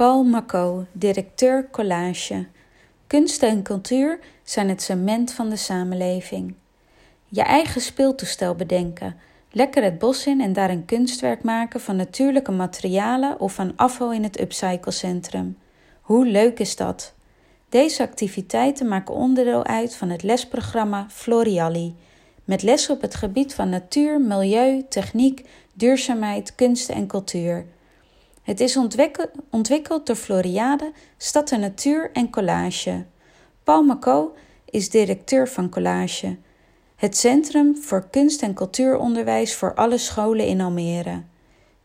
Paul Macot, directeur collage. Kunst en cultuur zijn het cement van de samenleving. Je eigen speeltoestel bedenken, lekker het bos in en daar een kunstwerk maken van natuurlijke materialen of van afval in het upcyclecentrum. Hoe leuk is dat? Deze activiteiten maken onderdeel uit van het lesprogramma Floriali, met lessen op het gebied van natuur, milieu, techniek, duurzaamheid, kunst en cultuur. Het is ontwikkeld door Floriade, Stad en Natuur en Collage. Paul Macot is directeur van Collage, het Centrum voor Kunst- en Cultuuronderwijs voor alle scholen in Almere.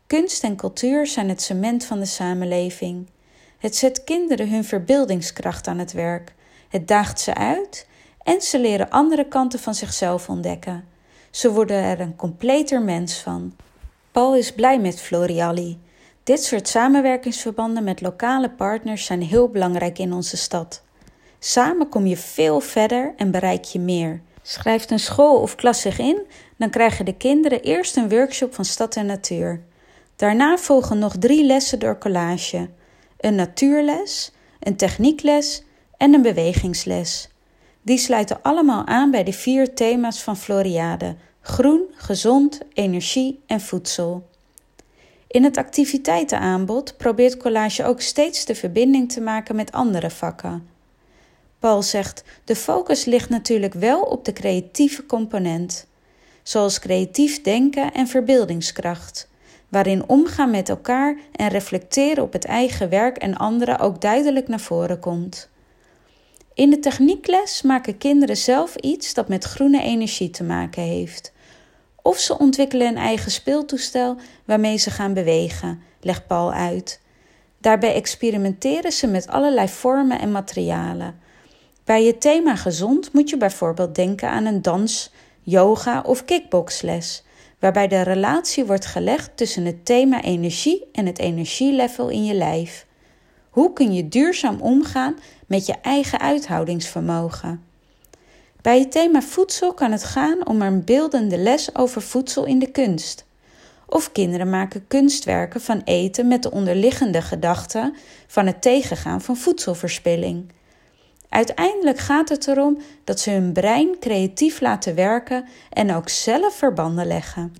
Kunst en cultuur zijn het cement van de samenleving. Het zet kinderen hun verbeeldingskracht aan het werk. Het daagt ze uit en ze leren andere kanten van zichzelf ontdekken. Ze worden er een completer mens van. Paul is blij met Floriali. Dit soort samenwerkingsverbanden met lokale partners zijn heel belangrijk in onze stad. Samen kom je veel verder en bereik je meer. Schrijft een school of klas zich in, dan krijgen de kinderen eerst een workshop van stad en natuur. Daarna volgen nog drie lessen door collage: een natuurles, een techniekles en een bewegingsles. Die sluiten allemaal aan bij de vier thema's van Floriade: groen, gezond, energie en voedsel. In het activiteitenaanbod probeert Collage ook steeds de verbinding te maken met andere vakken. Paul zegt: de focus ligt natuurlijk wel op de creatieve component, zoals creatief denken en verbeeldingskracht, waarin omgaan met elkaar en reflecteren op het eigen werk en anderen ook duidelijk naar voren komt. In de techniekles maken kinderen zelf iets dat met groene energie te maken heeft. Of ze ontwikkelen een eigen speeltoestel waarmee ze gaan bewegen, legt Paul uit. Daarbij experimenteren ze met allerlei vormen en materialen. Bij het thema gezond moet je bijvoorbeeld denken aan een dans, yoga of kickboxles, waarbij de relatie wordt gelegd tussen het thema energie en het energielevel in je lijf. Hoe kun je duurzaam omgaan met je eigen uithoudingsvermogen? Bij het thema voedsel kan het gaan om een beeldende les over voedsel in de kunst. Of kinderen maken kunstwerken van eten met de onderliggende gedachte van het tegengaan van voedselverspilling. Uiteindelijk gaat het erom dat ze hun brein creatief laten werken en ook zelf verbanden leggen.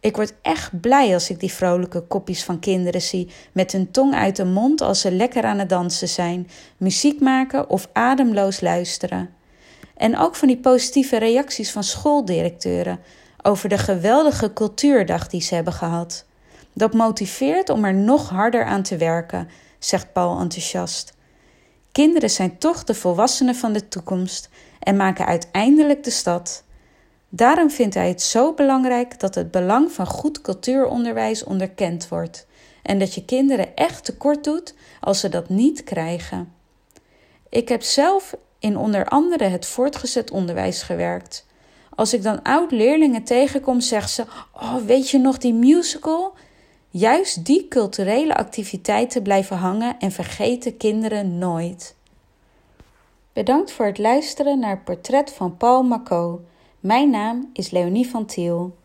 Ik word echt blij als ik die vrolijke kopjes van kinderen zie met hun tong uit de mond als ze lekker aan het dansen zijn, muziek maken of ademloos luisteren. En ook van die positieve reacties van schooldirecteuren over de geweldige cultuurdag die ze hebben gehad. Dat motiveert om er nog harder aan te werken, zegt Paul enthousiast. Kinderen zijn toch de volwassenen van de toekomst en maken uiteindelijk de stad. Daarom vindt hij het zo belangrijk dat het belang van goed cultuuronderwijs onderkend wordt en dat je kinderen echt tekort doet als ze dat niet krijgen. Ik heb zelf in onder andere het voortgezet onderwijs gewerkt. Als ik dan oud-leerlingen tegenkom, zeggen ze: Oh, weet je nog die musical? Juist die culturele activiteiten blijven hangen en vergeten kinderen nooit. Bedankt voor het luisteren naar het portret van Paul Macot. Mijn naam is Leonie van Tiel.